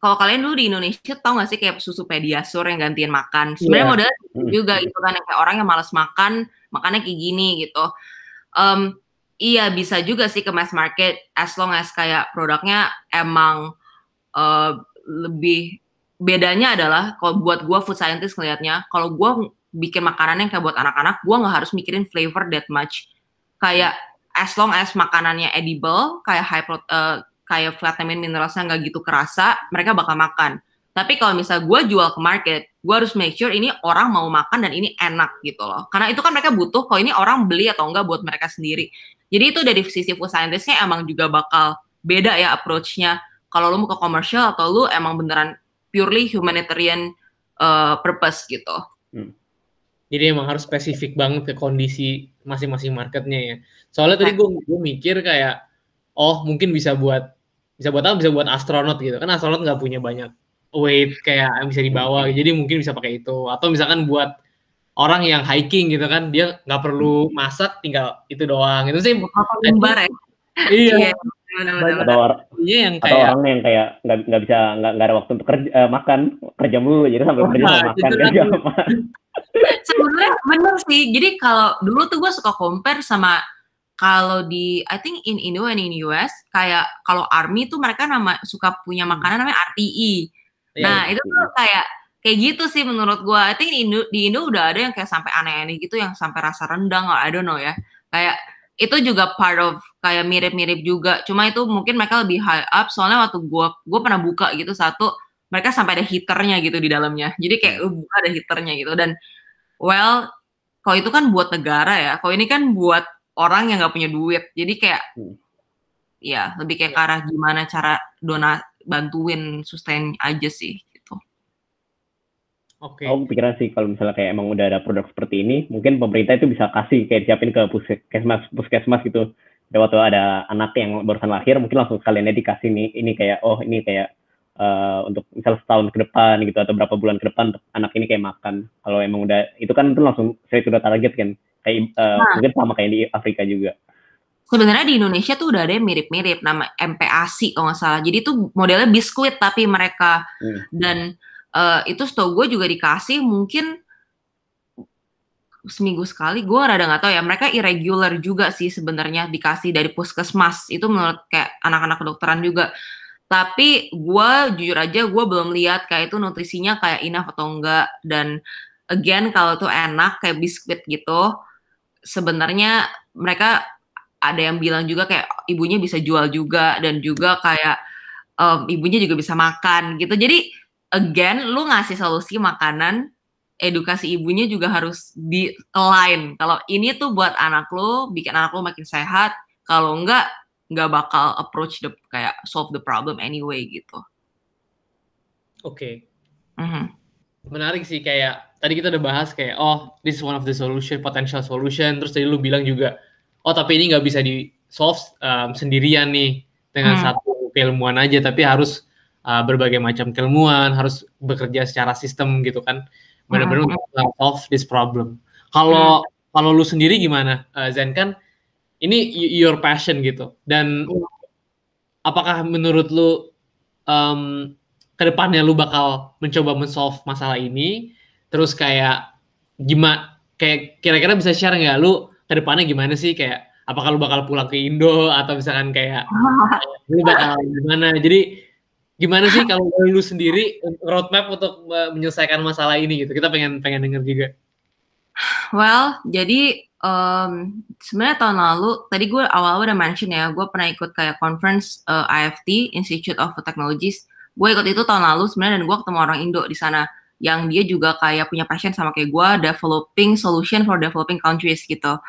kalau kalian dulu di Indonesia tau gak sih kayak susu pediasur yang gantiin makan? Sebenarnya yeah. model hmm. juga itu kan yang kayak orang yang malas makan makannya kayak gini gitu. Um, iya bisa juga sih ke mass market as long as kayak produknya emang uh, lebih bedanya adalah kalau buat gue food scientist ngelihatnya kalau gue bikin makanan yang kayak buat anak-anak gue nggak harus mikirin flavor that much. Kayak as long as makanannya edible kayak high pro, uh, kayak vitamin mineralnya nggak gitu kerasa mereka bakal makan. Tapi kalau misal gue jual ke market gue harus make sure ini orang mau makan dan ini enak gitu loh. Karena itu kan mereka butuh kalau ini orang beli atau enggak buat mereka sendiri. Jadi itu dari sisi food scientistnya emang juga bakal beda ya approach-nya kalau lu mau ke komersial atau lu emang beneran purely humanitarian uh, purpose gitu. Hmm. Jadi emang harus spesifik banget ke kondisi masing-masing marketnya ya. Soalnya tadi gue gue mikir kayak oh mungkin bisa buat bisa buat apa bisa buat astronot gitu kan astronot nggak punya banyak weight kayak yang bisa dibawa hmm. jadi mungkin bisa pakai itu atau misalkan buat orang yang hiking gitu kan dia nggak perlu masak tinggal itu doang itu sih ya iya, iya atau iya, yang kayak, atau orang yang kayak nggak nggak bisa nggak ada waktu untuk kerja uh, makan kerja mulu jadi sampai kerja nah, makan kan sebenarnya bener sih jadi kalau dulu tuh gue suka compare sama kalau di I think in Indo and in US kayak kalau army tuh mereka nama suka punya hmm. makanan namanya RTE yeah, nah itu tuh kayak kayak gitu sih menurut gue I think di Indo di Indo udah ada yang kayak sampai aneh-aneh gitu yang sampai rasa rendang I don't know ya. Kayak itu juga part of kayak mirip-mirip juga cuma itu mungkin mereka lebih high up soalnya waktu gue gue pernah buka gitu satu mereka sampai ada heaternya gitu di dalamnya jadi kayak lu buka ada heaternya gitu dan well kalau itu kan buat negara ya kalau ini kan buat orang yang nggak punya duit jadi kayak hmm. ya lebih kayak ke arah gimana cara dona bantuin sustain aja sih Oke. Okay. Aku pikiran sih kalau misalnya kayak emang udah ada produk seperti ini, mungkin pemerintah itu bisa kasih kayak siapin ke puskesmas, puskesmas gitu. Dan waktu ada anak yang barusan lahir, mungkin langsung sekalian dikasih nih, ini kayak oh ini kayak uh, untuk misal setahun ke depan gitu atau berapa bulan ke depan untuk anak ini kayak makan. Kalau emang udah itu kan itu langsung saya sudah target kan. Kayak uh, nah. mungkin sama kayak di Afrika juga. Sebenarnya di Indonesia tuh udah ada yang mirip-mirip nama MPASI kalau nggak salah. Jadi itu modelnya biskuit tapi mereka hmm. dan uh, itu setahu gue juga dikasih mungkin seminggu sekali gue rada nggak tahu ya. Mereka irregular juga sih sebenarnya dikasih dari puskesmas. Itu menurut kayak anak-anak kedokteran juga. Tapi gue jujur aja gue belum lihat kayak itu nutrisinya kayak enough atau enggak. Dan again kalau tuh enak kayak biskuit gitu, sebenarnya mereka ada yang bilang juga kayak ibunya bisa jual juga dan juga kayak um, ibunya juga bisa makan gitu. Jadi again lu ngasih solusi makanan, edukasi ibunya juga harus di align. Kalau ini tuh buat anak lu, bikin anak lu makin sehat. Kalau enggak, nggak bakal approach the kayak solve the problem anyway gitu. Oke. Okay. Mm -hmm. Menarik sih kayak tadi kita udah bahas kayak oh this is one of the solution potential solution terus tadi lu bilang juga oh tapi ini nggak bisa di solve um, sendirian nih dengan hmm. satu keilmuan aja tapi harus uh, berbagai macam keilmuan harus bekerja secara sistem gitu kan benar-benar hmm. untuk solve this problem. Kalau hmm. kalau lu sendiri gimana uh, Zen? Kan ini your passion gitu. Dan hmm. apakah menurut lu um, ke depannya lu bakal mencoba mensolve masalah ini? Terus kayak gimana kayak kira-kira bisa share nggak? Lu ke depannya gimana sih? Kayak apakah lu bakal pulang ke Indo? Atau misalkan kayak lu bakal gimana? Jadi gimana sih kalau lu sendiri roadmap untuk menyelesaikan masalah ini gitu? Kita pengen pengen denger juga. Well jadi um, sebenarnya tahun lalu tadi gue awal-awal udah mention ya gue pernah ikut kayak conference uh, IFT Institute of Technologies. Gue ikut itu tahun lalu sebenarnya dan gue ketemu orang Indo di sana yang dia juga kayak punya passion sama kayak gue developing solution for developing countries gitu.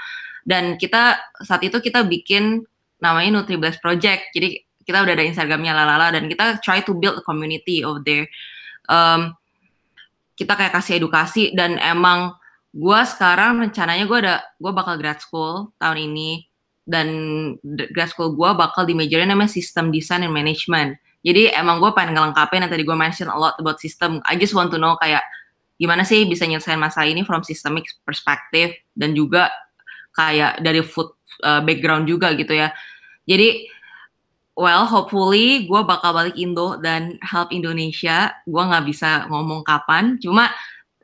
Dan kita saat itu kita bikin namanya NutriBlast Project. Jadi kita udah ada Instagramnya lalala dan kita try to build a community over there um, kita kayak kasih edukasi dan emang gue sekarang rencananya gue ada gue bakal grad school tahun ini dan grad school gue bakal di majornya namanya System Design and Management jadi emang gue pengen ngelengkapin yang tadi gue mention a lot about system. I just want to know kayak gimana sih bisa nyelesain masalah ini from systemic perspective dan juga kayak dari food uh, background juga gitu ya. Jadi well hopefully gue bakal balik Indo dan help Indonesia. Gue nggak bisa ngomong kapan. Cuma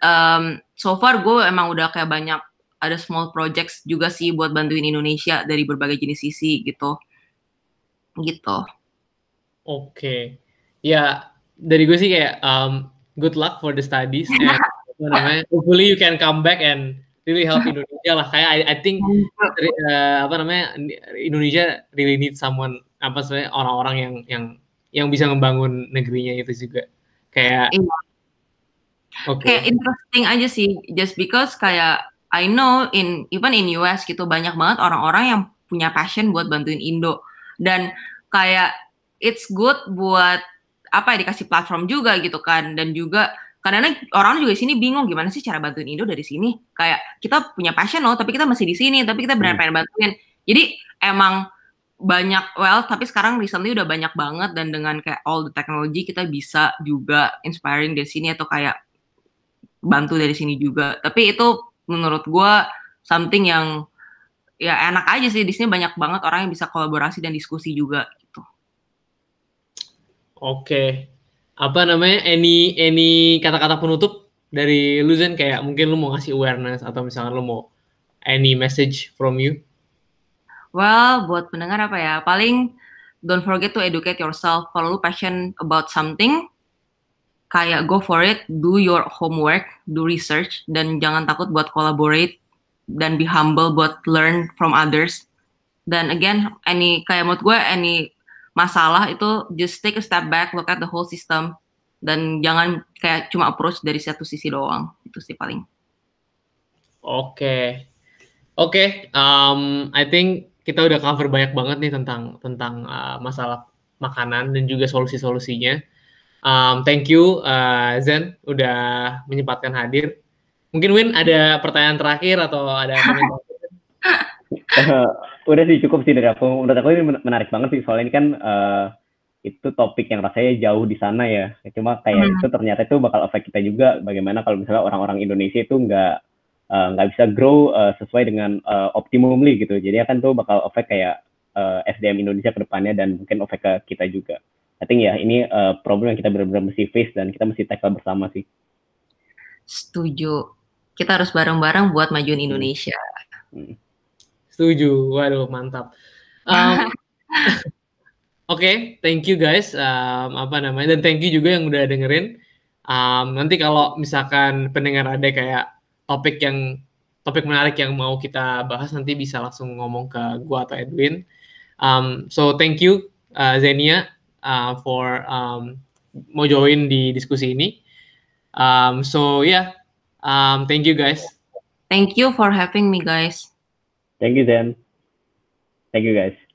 um, so far gue emang udah kayak banyak ada small projects juga sih buat bantuin Indonesia dari berbagai jenis sisi gitu. Gitu. Oke. Ya, dari gue sih kayak um, good luck for the studies and namanya, hopefully you can come back and really help Indonesia lah. Kayak I, I think uh, apa namanya Indonesia really need someone apa sebenarnya orang-orang yang yang yang bisa membangun negerinya itu juga. Kayak iya. Okay. Kayak interesting aja sih just because kayak I know in even in US gitu banyak banget orang-orang yang punya passion buat bantuin Indo dan kayak it's good buat apa ya dikasih platform juga gitu kan dan juga karena orang juga di sini bingung gimana sih cara bantuin Indo dari sini kayak kita punya passion loh tapi kita masih di sini tapi kita benar benar hmm. bantuin jadi emang banyak well tapi sekarang recently udah banyak banget dan dengan kayak all the technology kita bisa juga inspiring dari sini atau kayak bantu dari sini juga tapi itu menurut gue something yang ya enak aja sih di sini banyak banget orang yang bisa kolaborasi dan diskusi juga gitu. Oke. Apa namanya? Any any kata-kata penutup dari lu Zen kayak mungkin lu mau ngasih awareness atau misalnya lu mau any message from you? Well, buat pendengar apa ya? Paling don't forget to educate yourself. Kalau lu passion about something, kayak go for it, do your homework, do research, dan jangan takut buat collaborate dan be humble buat learn from others. Dan again, any kayak menurut gue, any masalah itu just take a step back, look at the whole system dan jangan kayak cuma approach dari satu sisi doang. Itu sih paling. Oke. Okay. Oke, okay, um, I think kita udah cover banyak banget nih tentang tentang uh, masalah makanan dan juga solusi-solusinya. Um, thank you uh, Zen udah menyempatkan hadir. Mungkin Win ada pertanyaan terakhir atau ada komentar? udah sih cukup sih dari aku. Menurut aku ini menarik banget sih soalnya ini kan uh, itu topik yang rasanya jauh di sana ya. Cuma kayak hmm. itu ternyata itu bakal efek kita juga. Bagaimana kalau misalnya orang-orang Indonesia itu nggak uh, nggak bisa grow uh, sesuai dengan uh, optimumly gitu. Jadi akan tuh bakal efek kayak uh, SDM Indonesia ke depannya dan mungkin efek ke kita juga. I think ya ini uh, problem yang kita benar-benar mesti face dan kita mesti tackle bersama sih. Setuju. Kita harus bareng-bareng buat majuin Indonesia. Hmm. Setuju. Waduh, mantap. Um, Oke, okay, thank you guys. Um, apa namanya? Dan thank you juga yang udah dengerin. Um, nanti kalau misalkan pendengar ada kayak topik yang topik menarik yang mau kita bahas nanti bisa langsung ngomong ke gua atau Edwin. Um, so thank you uh, Zenia uh, for um, mau join di diskusi ini. Um, so yeah, um, thank you guys. Thank you for having me guys. Thank you Zen. Thank you guys.